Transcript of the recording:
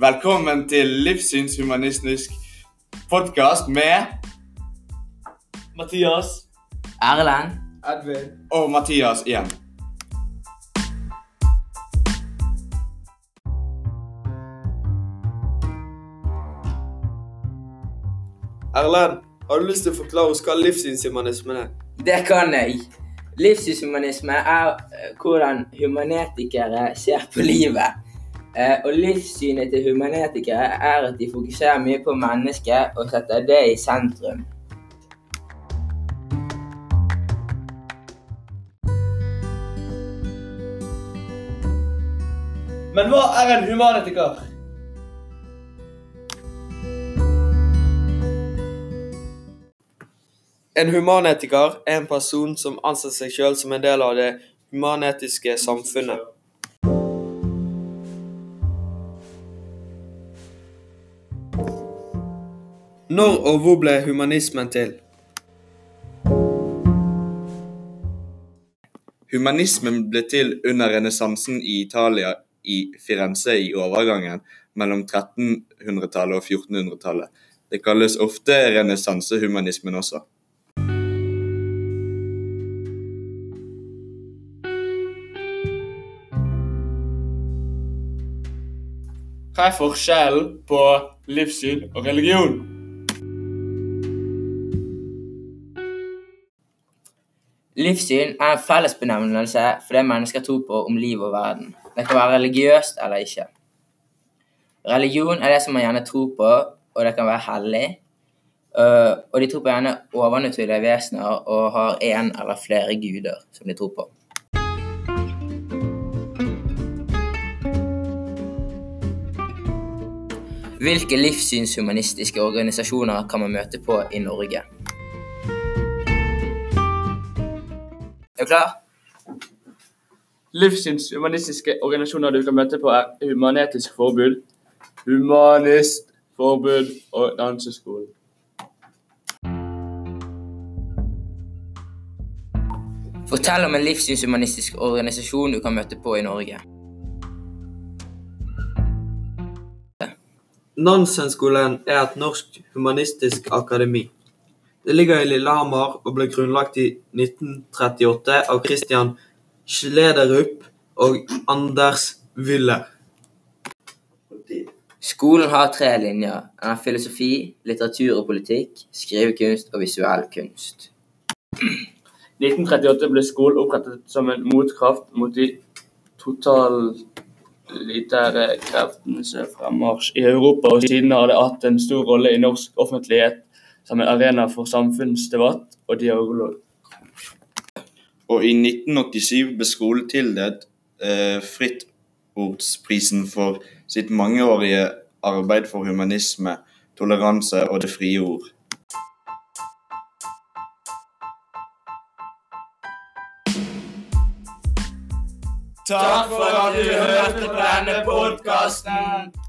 Velkommen til livssynshumanistisk podkast med Mathias. Erlend. Edvin. og Mathias igjen. Erlend, har du lyst til å forklare oss hva livssynshumanismen er? Det kan jeg. Livssynshumanisme er eh, hvordan humanetikere ser på livet. Eh, Og livssynet til humanetikere er at de fokuserer mye på mennesket og setter det i sentrum. Men hva er en humanetiker? En humanetiker er en person som anser seg selv som en del av det humanetiske samfunnet. Når og hvor ble humanismen til? Humanismen ble til under renessansen i Italia i Firenze i overgangen mellom 1300-tallet og 1400-tallet. Det kalles ofte renessansehumanismen også. Hva er forskjellen på livssyn og religion? Livssyn er en fellesbenevnelse for det mennesker tror på om liv og verden. Det kan være religiøst eller ikke. Religion er det som man gjerne tror på, og det kan være hellig. Øh, Og de tror på gjerne overnaturlige vesener og har én eller flere guder som de tror på. Hvilke livssynshumanistiske organisasjoner kan man møte på i Norge? Er du klar? Livssynshumanistiske organisasjoner du kan møte på, er Human-Etisk Forbud, Humanist Forbud og Danseskolen. Fortell om en livssynshumanistisk organisasjon du kan møte på i Norge. Nansenskolen er et norsk humanistisk akademi. Det ligger i Lillehammer og ble grunnlagt i 1938 av Christian Schlederup og Anders Wyller. Skolen har tre linjer. Den har filosofi, litteratur og politikk, skrivekunst og visuell kunst. 1938 ble skolen opprettet som en motkraft mot de totalitære kreftenes fremmarsj i Europa, og siden har det hatt en stor rolle i norsk offentlighet som en arena for samfunnsdebatt og dialog. Og i 1987 ble skolen tildelt eh, Frittordsprisen for sitt mangeårige arbeid for humanisme, toleranse og det frie ord. Takk for at du hørte på denne podkasten.